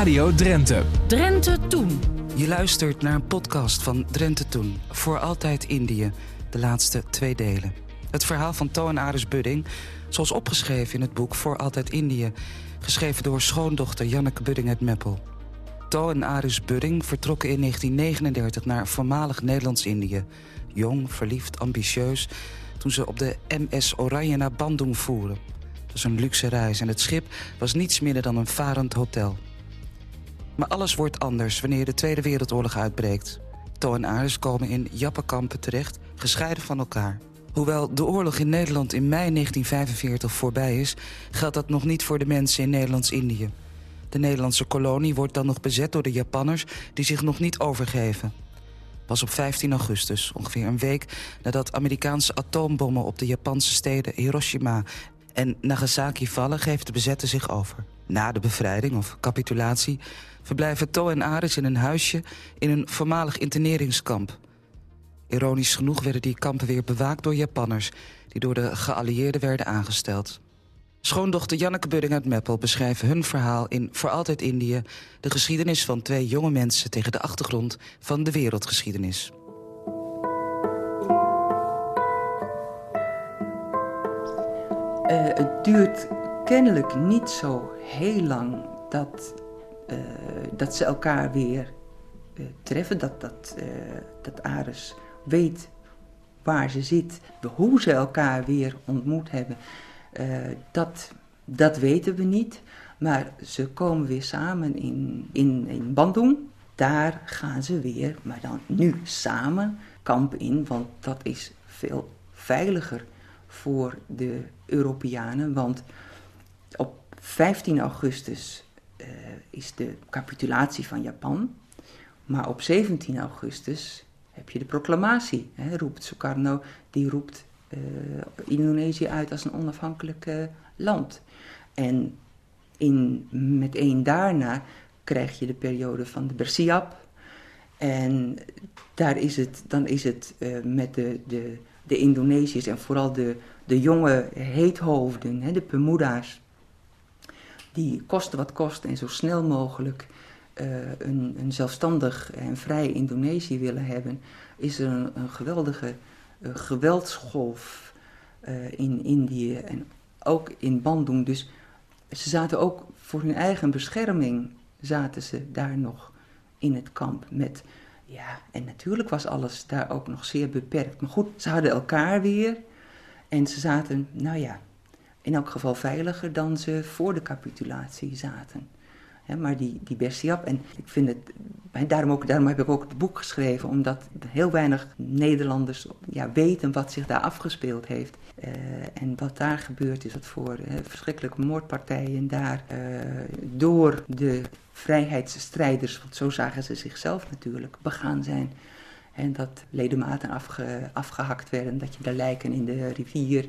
Radio Drenthe. Drenthe Toen. Je luistert naar een podcast van Drenthe Toen. Voor altijd Indië. De laatste twee delen. Het verhaal van To en Aris Budding, zoals opgeschreven in het boek Voor altijd Indië. Geschreven door schoondochter Janneke Budding uit Meppel. To en Aris Budding vertrokken in 1939 naar voormalig Nederlands-Indië. Jong, verliefd, ambitieus. Toen ze op de MS Oranje naar Bandung voeren. Het was een luxe reis en het schip was niets minder dan een varend hotel. Maar alles wordt anders wanneer de Tweede Wereldoorlog uitbreekt. To en Aris komen in jappenkampen terecht, gescheiden van elkaar. Hoewel de oorlog in Nederland in mei 1945 voorbij is... geldt dat nog niet voor de mensen in Nederlands-Indië. De Nederlandse kolonie wordt dan nog bezet door de Japanners... die zich nog niet overgeven. Pas op 15 augustus, ongeveer een week nadat Amerikaanse atoombommen... op de Japanse steden Hiroshima en Nagasaki vallen... geeft de bezetter zich over. Na de bevrijding of capitulatie verblijven To en Aris in een huisje... in een voormalig interneringskamp... Ironisch genoeg werden die kampen weer bewaakt door Japanners... die door de geallieerden werden aangesteld. Schoondochter Janneke Budding uit Meppel beschrijft hun verhaal in Voor Altijd Indië... de geschiedenis van twee jonge mensen tegen de achtergrond van de wereldgeschiedenis. Het duurt kennelijk niet zo heel lang dat, uh, dat ze elkaar weer uh, treffen. Dat, dat, dat Ares weet waar ze zit, hoe ze elkaar weer ontmoet hebben, dat, dat weten we niet. Maar ze komen weer samen in, in, in Bandung. Daar gaan ze weer, maar dan nu samen, kamp in. Want dat is veel veiliger voor de Europeanen. Want op 15 augustus uh, is de capitulatie van Japan. Maar op 17 augustus heb je de proclamatie. Hè, roept Sukarno, die roept uh, Indonesië uit als een onafhankelijk uh, land. En in, meteen daarna krijg je de periode van de Bersiap. En daar is het, dan is het met de, de, de Indonesiërs en vooral de, de jonge heethoofden, hè, de Pemuda's, die kosten wat kost en zo snel mogelijk uh, een, een, zelfstandig en vrij Indonesië willen hebben, is er een, een geweldige uh, geweldsgolf uh, in Indië en ook in Bandung. Dus ze zaten ook voor hun eigen bescherming, zaten ze daar nog in het kamp met... Ja, en natuurlijk was alles daar ook nog zeer beperkt. Maar goed, ze hadden elkaar weer en ze zaten, nou ja, in elk geval veiliger dan ze voor de capitulatie zaten maar die, die Bersiap, en ik vind het, daarom, ook, daarom heb ik ook het boek geschreven, omdat heel weinig Nederlanders ja, weten wat zich daar afgespeeld heeft. Uh, en wat daar gebeurd is, wat voor verschrikkelijke moordpartijen daar uh, door de vrijheidsstrijders, want zo zagen ze zichzelf natuurlijk, begaan zijn. En dat ledematen afge, afgehakt werden, dat je de lijken in de rivier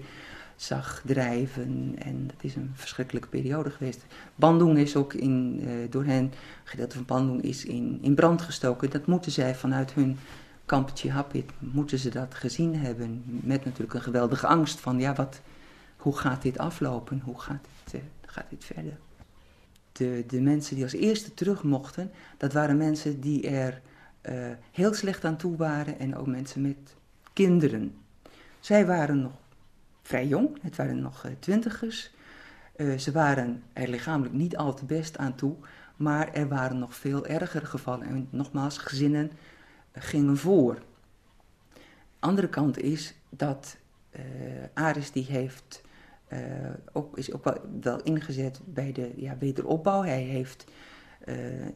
zag drijven. En dat is een verschrikkelijke periode geweest. Bandung is ook in, uh, door hen, gedeelte van Bandung is in, in brand gestoken. Dat moeten zij vanuit hun kamp Chihapit, moeten ze dat gezien hebben. Met natuurlijk een geweldige angst van, ja, wat, hoe gaat dit aflopen? Hoe gaat dit, uh, gaat dit verder? De, mensen die als eerste terug mochten, dat waren mensen die er uh, heel slecht aan toe waren en ook mensen met kinderen. Zij waren nog vrij jong, het waren nog uh, twintigers. Uh, ze waren er lichamelijk niet al te best aan toe, maar er waren nog veel ergere gevallen. En nogmaals, gezinnen gingen voor. Andere kant is dat Aris die heeft, ook, is ook wel, wel, ingezet bij de ja, wederopbouw. Hij heeft,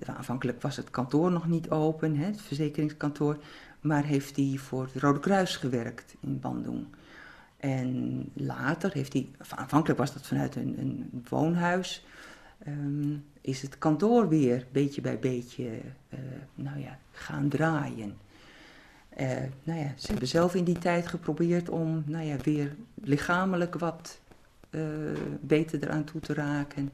aanvankelijk was het kantoor nog niet open, hè, het verzekeringskantoor, maar heeft hij voor het Rode Kruis gewerkt in Bandung. En later heeft hij, aanvankelijk was dat vanuit een, een woonhuis, um, is het kantoor weer beetje bij beetje uh, nou ja, gaan draaien. Nou ja, ze hebben zelf in die tijd geprobeerd om nou ja, weer lichamelijk wat beter eraan toe te raken.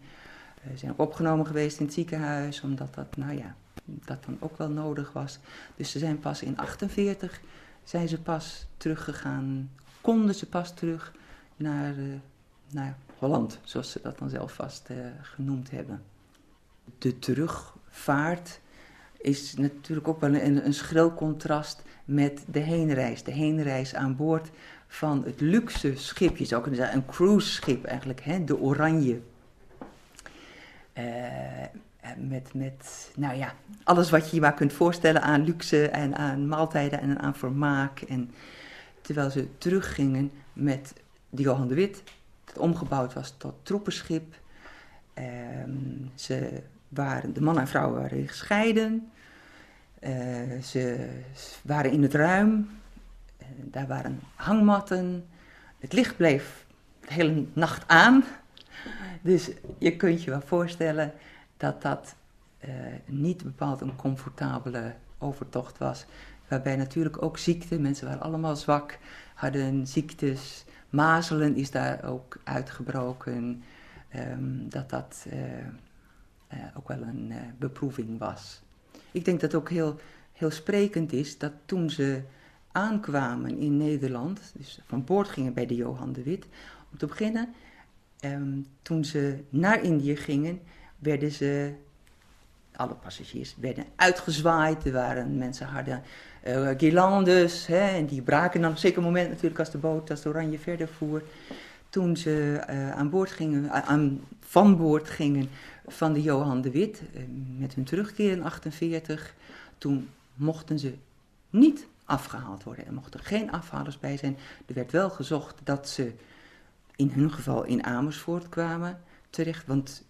Ze zijn ook opgenomen geweest in het ziekenhuis, omdat dat, nou ja, dat dan ook wel nodig was. Dus ze zijn pas in 48 zijn ze pas teruggegaan konden ze pas terug naar, uh, naar Holland, zoals ze dat dan zelf vast genoemd hebben. De terugvaart is natuurlijk ook wel een, een schril contrast met de heenreis. De heenreis aan boord van het luxe schip, je zou kunnen zeggen een cruise schip eigenlijk, hè, de Oranje. Uh, met, met, nou ja, alles wat je je maar kunt voorstellen aan luxe en aan maaltijden en aan vermaak. En terwijl ze teruggingen met de Johan de Wit, dat omgebouwd was tot troepenschip. Ehm, ze waren, de man en vrouw waren gescheiden. Uh, ze waren in het ruim. Daar waren hangmatten. Het licht bleef de hele nacht aan. Dus je kunt je wel voorstellen dat dat uh, niet bepaald een comfortabele overtocht was. Waarbij natuurlijk ook ziekte, mensen waren allemaal zwak, hadden ziektes. Mazelen is daar ook uitgebroken. Um, dat dat ook wel een beproeving was. Ik denk dat het ook heel, heel sprekend is dat toen ze aankwamen in Nederland, dus van boord gingen bij de Johan de Wit, om te beginnen, um, toen ze naar Indië gingen, werden ze, alle passagiers werden uitgezwaaid. Er waren mensen hadden uh, guirlandes, hè, en die braken dan op een zeker moment natuurlijk als de boot, als de Oranje verder voer. Toen ze uh, aan boord gingen, uh, aan, van boord gingen, van de Johan de Wit eh, met hun terugkeer in 48. Toen mochten ze niet afgehaald worden. Er mochten geen afhalers bij zijn. Er werd wel gezocht dat ze in hun geval in Amersfoort kwamen terecht. Want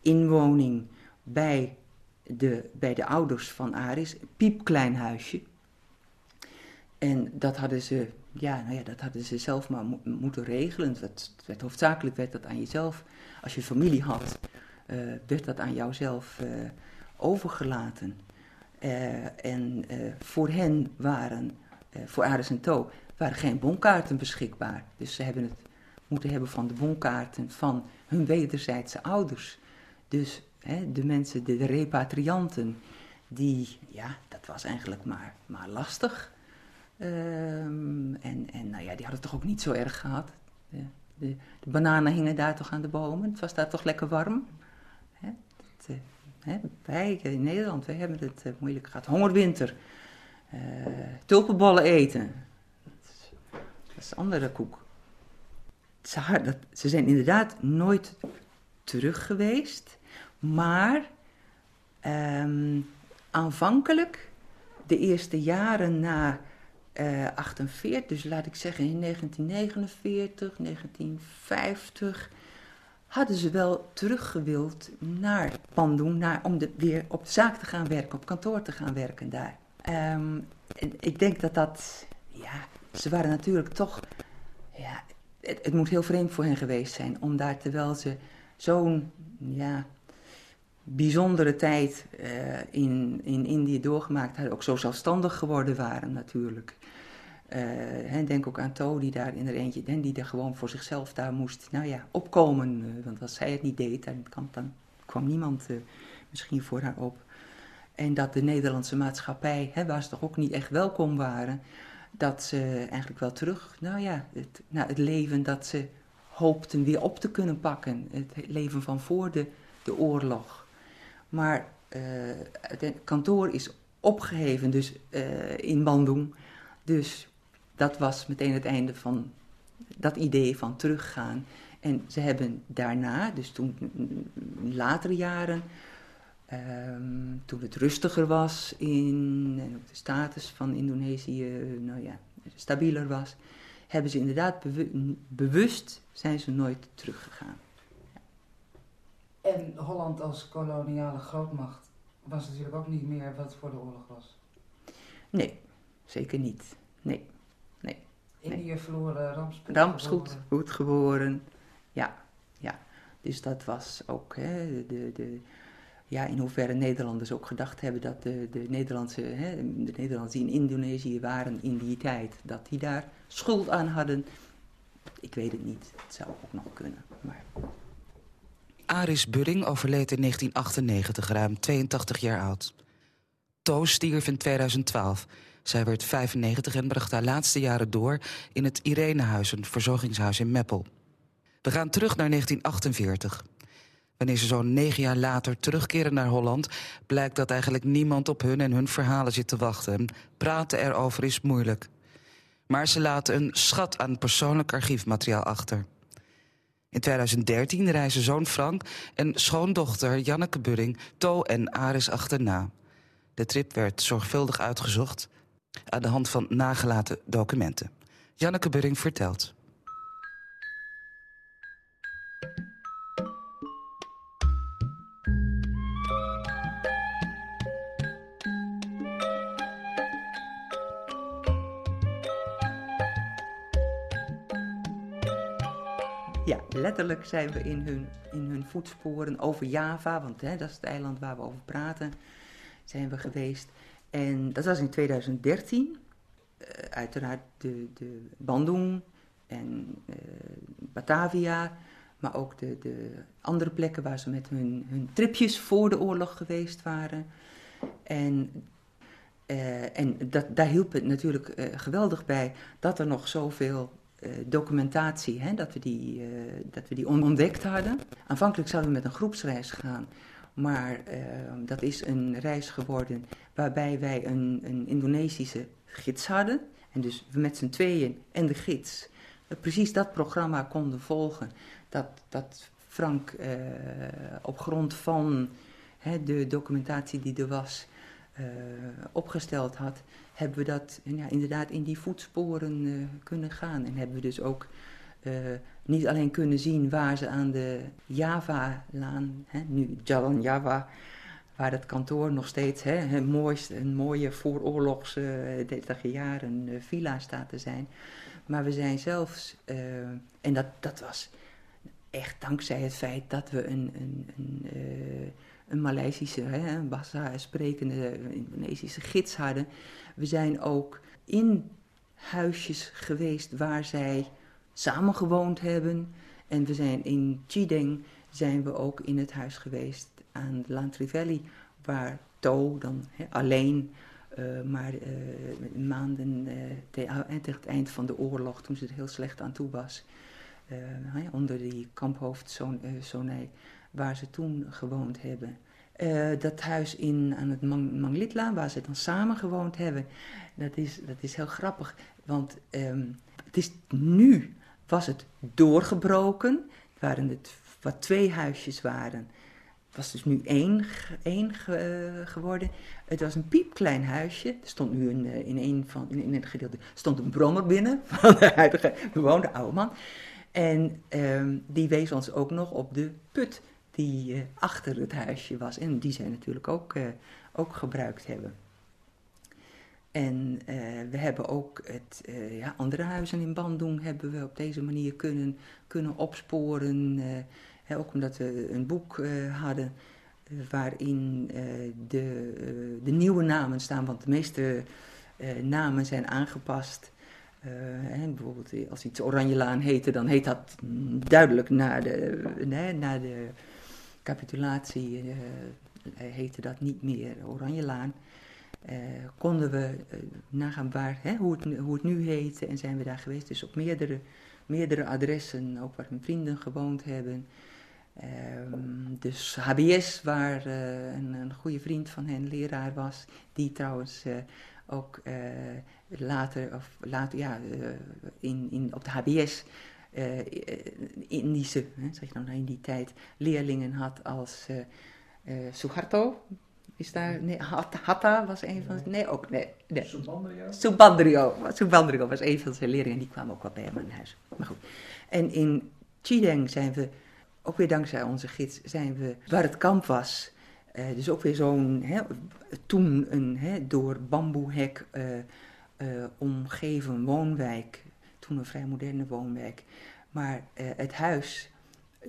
inwoning bij de, bij de ouders van Aris, piepklein huisje. En dat hadden ze, ja, nou ja, dat hadden ze zelf maar moeten regelen. Het werd, hoofdzakelijk werd dat aan jezelf. Als je familie had, uh, werd dat aan jouzelf uh, overgelaten. Uh, en voor hen waren, voor Aris en To, waren geen bonkaarten beschikbaar. Dus ze hebben het moeten hebben van de bonkaarten van hun wederzijdse ouders. Dus hè, de mensen, de, repatrianten, die, ja, dat was eigenlijk maar, maar lastig. Um, en, en nou ja, die hadden het toch ook niet zo erg gehad. De, de, bananen hingen daar toch aan de bomen. Het was daar toch lekker warm. Eh, wij in Nederland, wij hebben het uh, moeilijk gehad. Hongerwinter, uh, tulpenbollen eten. Dat is, dat is een andere koek. Ze, zijn inderdaad nooit terug geweest, maar um, aanvankelijk, de eerste jaren na uh, 48, dus laat ik zeggen in 1949, 1950 hadden ze wel teruggewild naar Bandung, naar, om weer op de zaak te gaan werken, op kantoor te gaan werken daar. Um, ik denk dat dat, ja, ze waren natuurlijk toch, ja, het, het, moet heel vreemd voor hen geweest zijn om daar, terwijl ze zo'n, ja, bijzondere tijd uh, in, in Indië doorgemaakt hadden, ook zo zelfstandig geworden waren natuurlijk. Uh, denk ook aan To, die daar in er eentje, die daar gewoon voor zichzelf daar moest, nou ja, opkomen. Uh, want als zij het niet deed, dan, kan, dan kwam niemand uh, misschien voor haar op. En dat de Nederlandse maatschappij, hè, waar ze toch ook niet echt welkom waren, dat ze eigenlijk wel terug, nou ja, het, het leven dat ze hoopten weer op te kunnen pakken. Het leven van voor de, de oorlog. Maar het kantoor is opgeheven dus, in Bandung. Dus dat was meteen het einde van dat idee van teruggaan. En ze hebben daarna, dus toen in latere jaren, um, toen het rustiger was in, en ook de status van Indonesië, nou ja, stabieler was, hebben ze inderdaad bewu bewust zijn ze nooit teruggegaan. Ja. En Holland als koloniale grootmacht was natuurlijk ook niet meer wat voor de oorlog was. Nee, zeker niet. Nee. Indië verloren, rampspoed, rampspoed goed geboren. Ja, ja. Dus dat was ook hè, de, de, ja, in hoeverre Nederlanders ook gedacht hebben dat de, de, Nederlandse, hè, de Nederlanders die in Indonesië waren in die tijd, dat die daar schuld aan hadden. Ik weet het niet. Het zou ook nog kunnen. Maar... Aris Budding overleed in 1998, ruim 82 jaar oud. Toos stierf in 2012. Zij werd 95 en bracht haar laatste jaren door in het Irenehuis, een verzorgingshuis in Meppel. We gaan terug naar 1948. Wanneer ze zo'n negen jaar later terugkeren naar Holland, blijkt dat eigenlijk niemand op hun en hun verhalen zit te wachten. Praten erover is moeilijk. Maar ze laten een schat aan persoonlijk archiefmateriaal achter. In 2013 reizen zoon Frank en schoondochter Janneke Budding To en Aris achterna. De trip werd zorgvuldig uitgezocht aan de hand van nagelaten documenten. Janneke Budding vertelt. Ja, letterlijk zijn we in hun, in hun voetsporen over Java, want hè, dat is het eiland waar we over praten, zijn we geweest. En dat was in 2013. Uh, uiteraard de, de Bandung en uh, Batavia, maar ook de, de andere plekken waar ze met hun, hun tripjes voor de oorlog geweest waren. En, uh, en dat, daar hielp het natuurlijk geweldig bij dat er nog zoveel documentatie, hè, dat, we die, dat we die ontdekt hadden. Aanvankelijk zouden we met een groepsreis gaan, maar dat is een reis geworden waarbij wij een, een Indonesische gids hadden. En dus we met z'n tweeën en de gids precies dat programma konden volgen. Dat, dat Frank op grond van hè, de documentatie die er was opgesteld had hebben we dat ja, inderdaad in die voetsporen kunnen gaan. En hebben we dus ook niet alleen kunnen zien waar ze aan de Java-laan, nu Jalan Java, waar het kantoor nog steeds hè, een, een mooie vooroorlogs uh, 30 jaren villa staat te zijn. Maar we zijn zelfs, en dat, dat was echt dankzij het feit dat we een, een, een een Maleisische, een Bahasa sprekende Indonesische gids hadden. We zijn ook in huisjes geweest waar zij samen gewoond hebben. En we zijn in Chideng zijn we ook in het huis geweest aan de Lantrivelli, waar To dan alleen, uh, maar uh, maanden uh, tegen het eind van de oorlog, toen ze er heel slecht aan toe was, onder die kamphoofd Sonei, waar ze toen gewoond hebben. Dat huis in, aan het Mang Manglitla, waar ze dan samen gewoond hebben, dat is, dat is heel grappig. Want um, het is, nu was het doorgebroken, waren het wat twee huisjes waren. Was dus nu één, één ge, geworden. Het was een piepklein huisje. Er stond nu een, in, een van, in, het gedeelte stond een brommer binnen van de huidige bewoonde oude man. En um, die wees ons ook nog op de put die uh, achter het huisje was. En die zij natuurlijk ook, ook gebruikt hebben. En we hebben ook het, ja, andere huizen in Bandung hebben we op deze manier kunnen, kunnen opsporen. Ook omdat we een boek hadden waarin de, de nieuwe namen staan. Want de meeste namen zijn aangepast. Hè, bijvoorbeeld als iets Oranjelaan heette, dan heet dat duidelijk naar de, nee, naar de capitulatie heette dat niet meer Oranjelaan. Konden we nagaan waar, hoe, het, hoe het nu heette en zijn we daar geweest. Dus op meerdere, meerdere adressen, ook waar mijn vrienden gewoond hebben. Um, dus HBS, waar een, een, goede vriend van hen leraar was, die trouwens ook later, of later ja, in, in, op de HBS Indische, hè, zeg je nou in die tijd, leerlingen had als uh, uh, Suharto. Is daar, nee, Hatta was een van, nee ook, nee. nee. Subandrio? Subandrio, Subandrio was een van zijn leerlingen, die kwamen ook wel bij hem in huis. Maar goed. En in Chideng zijn we, ook weer dankzij onze gids, zijn we, waar het kamp was, uh, dus ook weer zo'n, toen een hè, door bamboehek uh, uh, omgeven woonwijk toen een vrij moderne woonwijk. Maar het huis,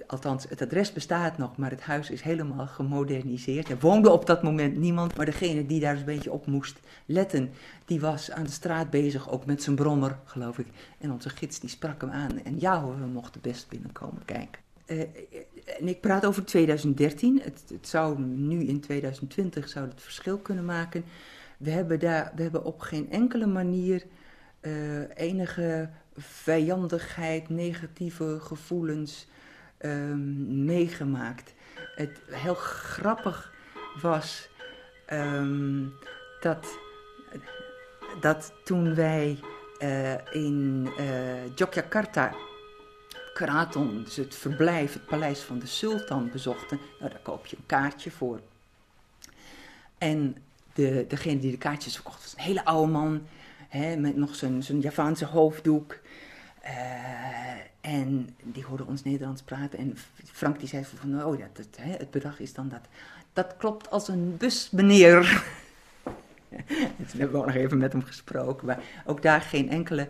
althans het adres bestaat nog, maar het huis is helemaal gemoderniseerd. Er woonde op dat moment niemand, maar degene die daar een beetje op moest letten, die was aan de straat bezig, ook met zijn brommer, geloof ik. En onze gids die sprak hem aan en ja we mochten best binnenkomen kijken. Uh, en ik praat over 2013. Het, het, zou nu in 2020 zou het verschil kunnen maken. We hebben, daar, we hebben op geen enkele manier uh, enige vijandigheid, negatieve gevoelens um, meegemaakt. het heel grappig was ehm, dat, dat toen wij uh, in uh, Yogyakarta, Dus het verblijf, het paleis van de sultan bezochten, nou, daar koop je een kaartje voor. En de, degene die de kaartjes verkocht was een hele oude man, hè, met nog zo'n Javaanse hoofddoek. Uh, en die hoorde ons Nederlands praten. En Frank die zei van, oh ja, het, het bedrag is dan dat. Dat klopt als een bus, meneer. en toen hebben we ook nog even met hem gesproken. Maar ook daar geen enkele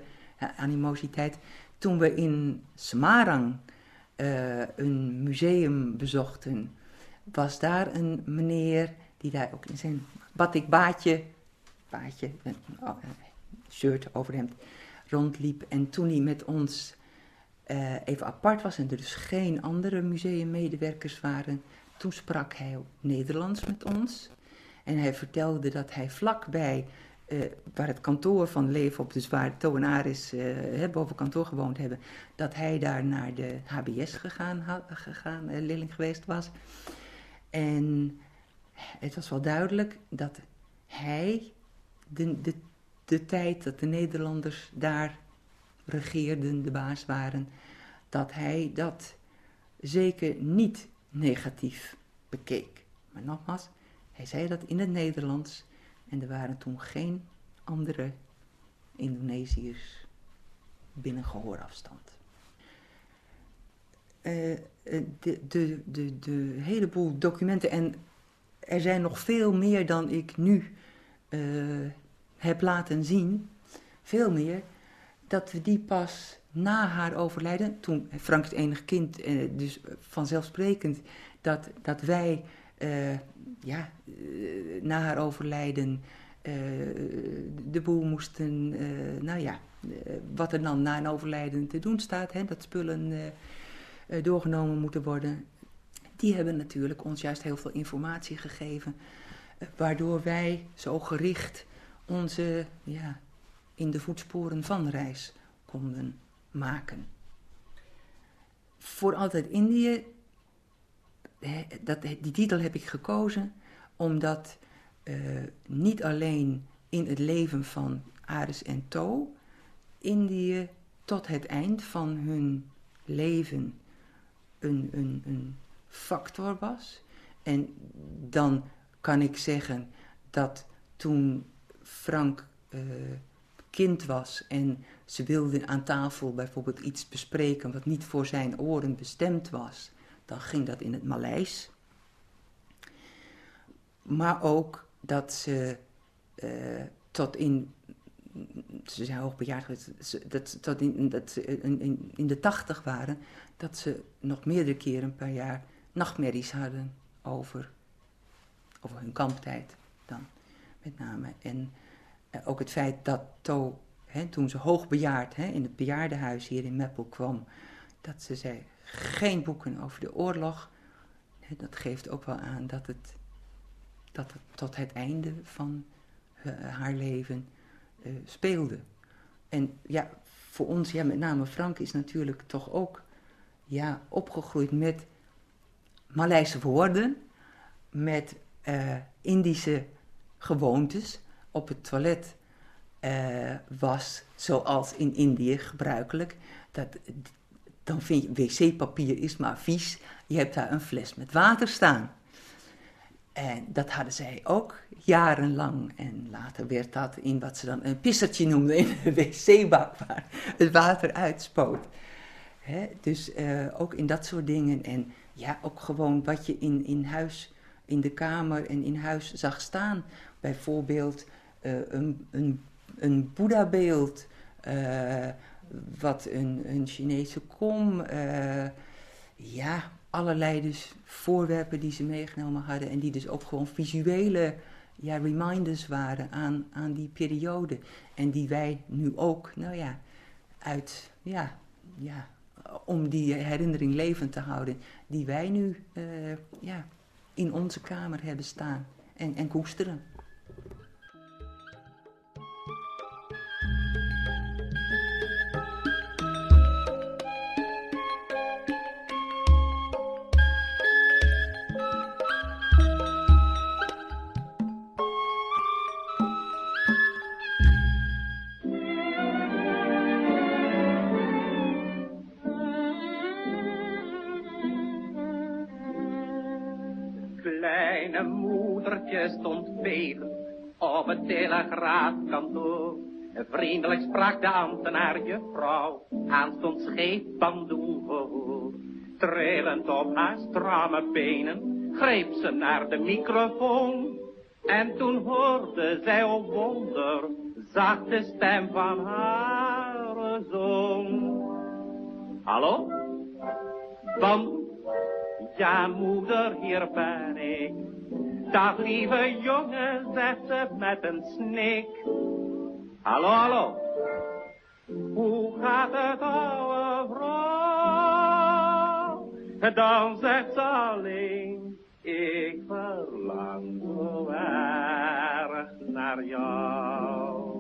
animositeit. Toen we in Semarang uh, een museum bezochten, was daar een meneer die daar ook in zijn batik baadje, baadje, een oh, shirt over hem rondliep. En toen hij met ons uh, even apart was en er dus geen andere museummedewerkers waren, toen sprak hij Nederlands met ons. En hij vertelde dat hij vlakbij, uh, waar het kantoor van Leefop, dus waar Toenaris uh, boven kantoor gewoond hebben, dat hij daar naar de HBS gegaan, had, gegaan uh, leerling geweest was. En het was wel duidelijk dat hij de, de, de tijd dat de Nederlanders daar regeerden, de baas waren, dat hij dat zeker niet negatief bekeek. Maar nogmaals, hij zei dat in het Nederlands en er waren toen geen andere Indonesiërs binnen gehoorafstand. Uh, de, de, de, de heleboel documenten, en er zijn nog veel meer dan ik nu uh, heb laten zien, veel meer, dat we die pas na haar overlijden, toen Frank het enige kind, dus vanzelfsprekend dat, dat wij ja, uh, na haar overlijden uh, de boel moesten, nou ja, wat er dan na een overlijden te doen staat, hè, dat spullen doorgenomen moeten worden. Die hebben natuurlijk ons juist heel veel informatie gegeven, waardoor wij zo gericht onze, ja, in de voetsporen van reis konden maken. Voor altijd Indië dat, die titel heb ik gekozen omdat uh, niet alleen in het leven van Ares en To Indië tot het eind van hun leven een, een, een factor was. En dan kan ik zeggen dat toen Frank uh, kind was en ze wilden aan tafel bijvoorbeeld iets bespreken wat niet voor zijn oren bestemd was, dan ging dat in het Maleis. Maar ook dat ze uh, tot in, ze zijn hoogbejaard, dat, tot in, dat ze in, in de tachtig waren, dat ze nog meerdere keren per jaar nachtmerries hadden over, over hun kamptijd dan met name. En uh, ook het feit dat To, hè, toen ze hoogbejaard hè, in het bejaardenhuis hier in Meppel kwam, dat ze zei, geen boeken over de oorlog. Dat geeft ook wel aan dat het, dat tot het einde van uh, haar leven uh, speelde. En ja, voor ons, ja, met name Frank, is natuurlijk toch ook ja, opgegroeid met Maleise woorden, met uh, Indische gewoontes. Op het toilet was, zoals in Indië gebruikelijk, dat dan vind je wc-papier is maar vies. Je hebt daar een fles met water staan. En dat hadden zij ook jarenlang. En later werd dat in wat ze dan een pissertje noemden in de wc-bak waar het water uitspoot. He, dus uh, ook in dat soort dingen. En ja, ook gewoon wat je in, in huis, in de kamer en in huis zag staan. Bijvoorbeeld uh, een, een, een Boeddha-beeld. Uh, wat een, een Chinese kom. Uh, ja, allerlei dus voorwerpen die ze meegenomen hadden. En die dus ook gewoon visuele ja, reminders waren aan, aan die periode. En die wij nu ook, nou ja, uit, ja, ja, om die herinnering levend te houden. Die wij nu uh, ja, in onze kamer hebben staan en, en koesteren. Telegraafkantoor. Vriendelijk sprak de ambtenaar juffrouw, aanstonds scheef bandoen gehoor. Trillend op haar stramme benen, greep ze naar de microfoon. En toen hoorde zij op wonder, zacht de stem van haar zoon. Hallo? Bandoen? Ja, moeder, hier ben ik. Dag, lieve jongen, zegt ze met een snik. Hallo, hallo. Hoe gaat het, ouwe vrouw? Dan zegt ze alleen, ik verlang zo erg naar jou.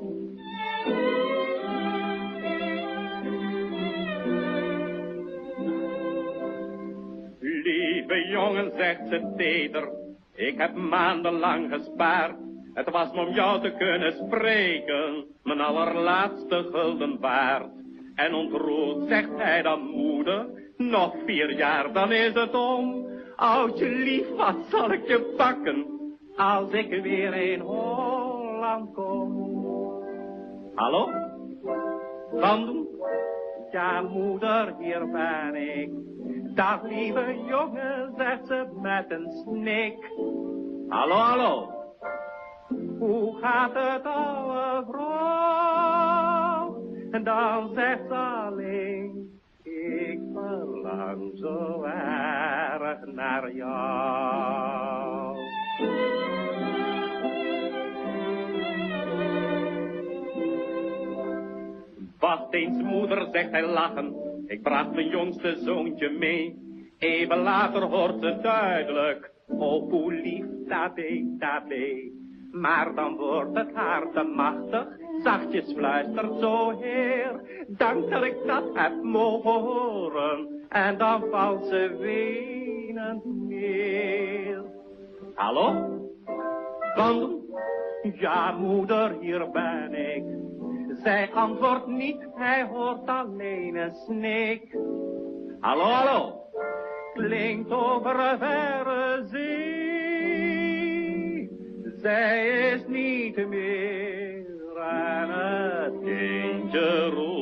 Lieve jongen, zegt ze teder, ik heb maandenlang gespaard. Het was om jou te kunnen spreken, mijn allerlaatste gulden waard. En ontroerd zegt hij dan moeder, nog vier jaar dan is het om. Oudje lief, wat zal ik je pakken, als ik weer in Holland kom. Hallo? Van Ja, moeder, hier ben ik. Dag, lieve jongen, zegt ze met een snik. Hallo, hallo. Hoe gaat het, ouwe vrouw? En dan zegt ze alleen, ik verlang zo erg naar jou. Wacht eens, moeder, zegt hij lachen. Ik bracht mijn jongste zoontje mee. Even later hoort ze duidelijk. Oh, hoe lief, tabé, tabé. Maar dan wordt het haar te machtig. Zachtjes fluistert zo heer. Dank dat ik dat heb mogen horen. En dan valt ze wenend neer. Hallo? Van? Ja, moeder, hier ben ik. Zij antwoordt niet, hij hoort alleen een snik. Hallo, hallo, klinkt over een verre zee. Zij is niet meer aan het kindje roepen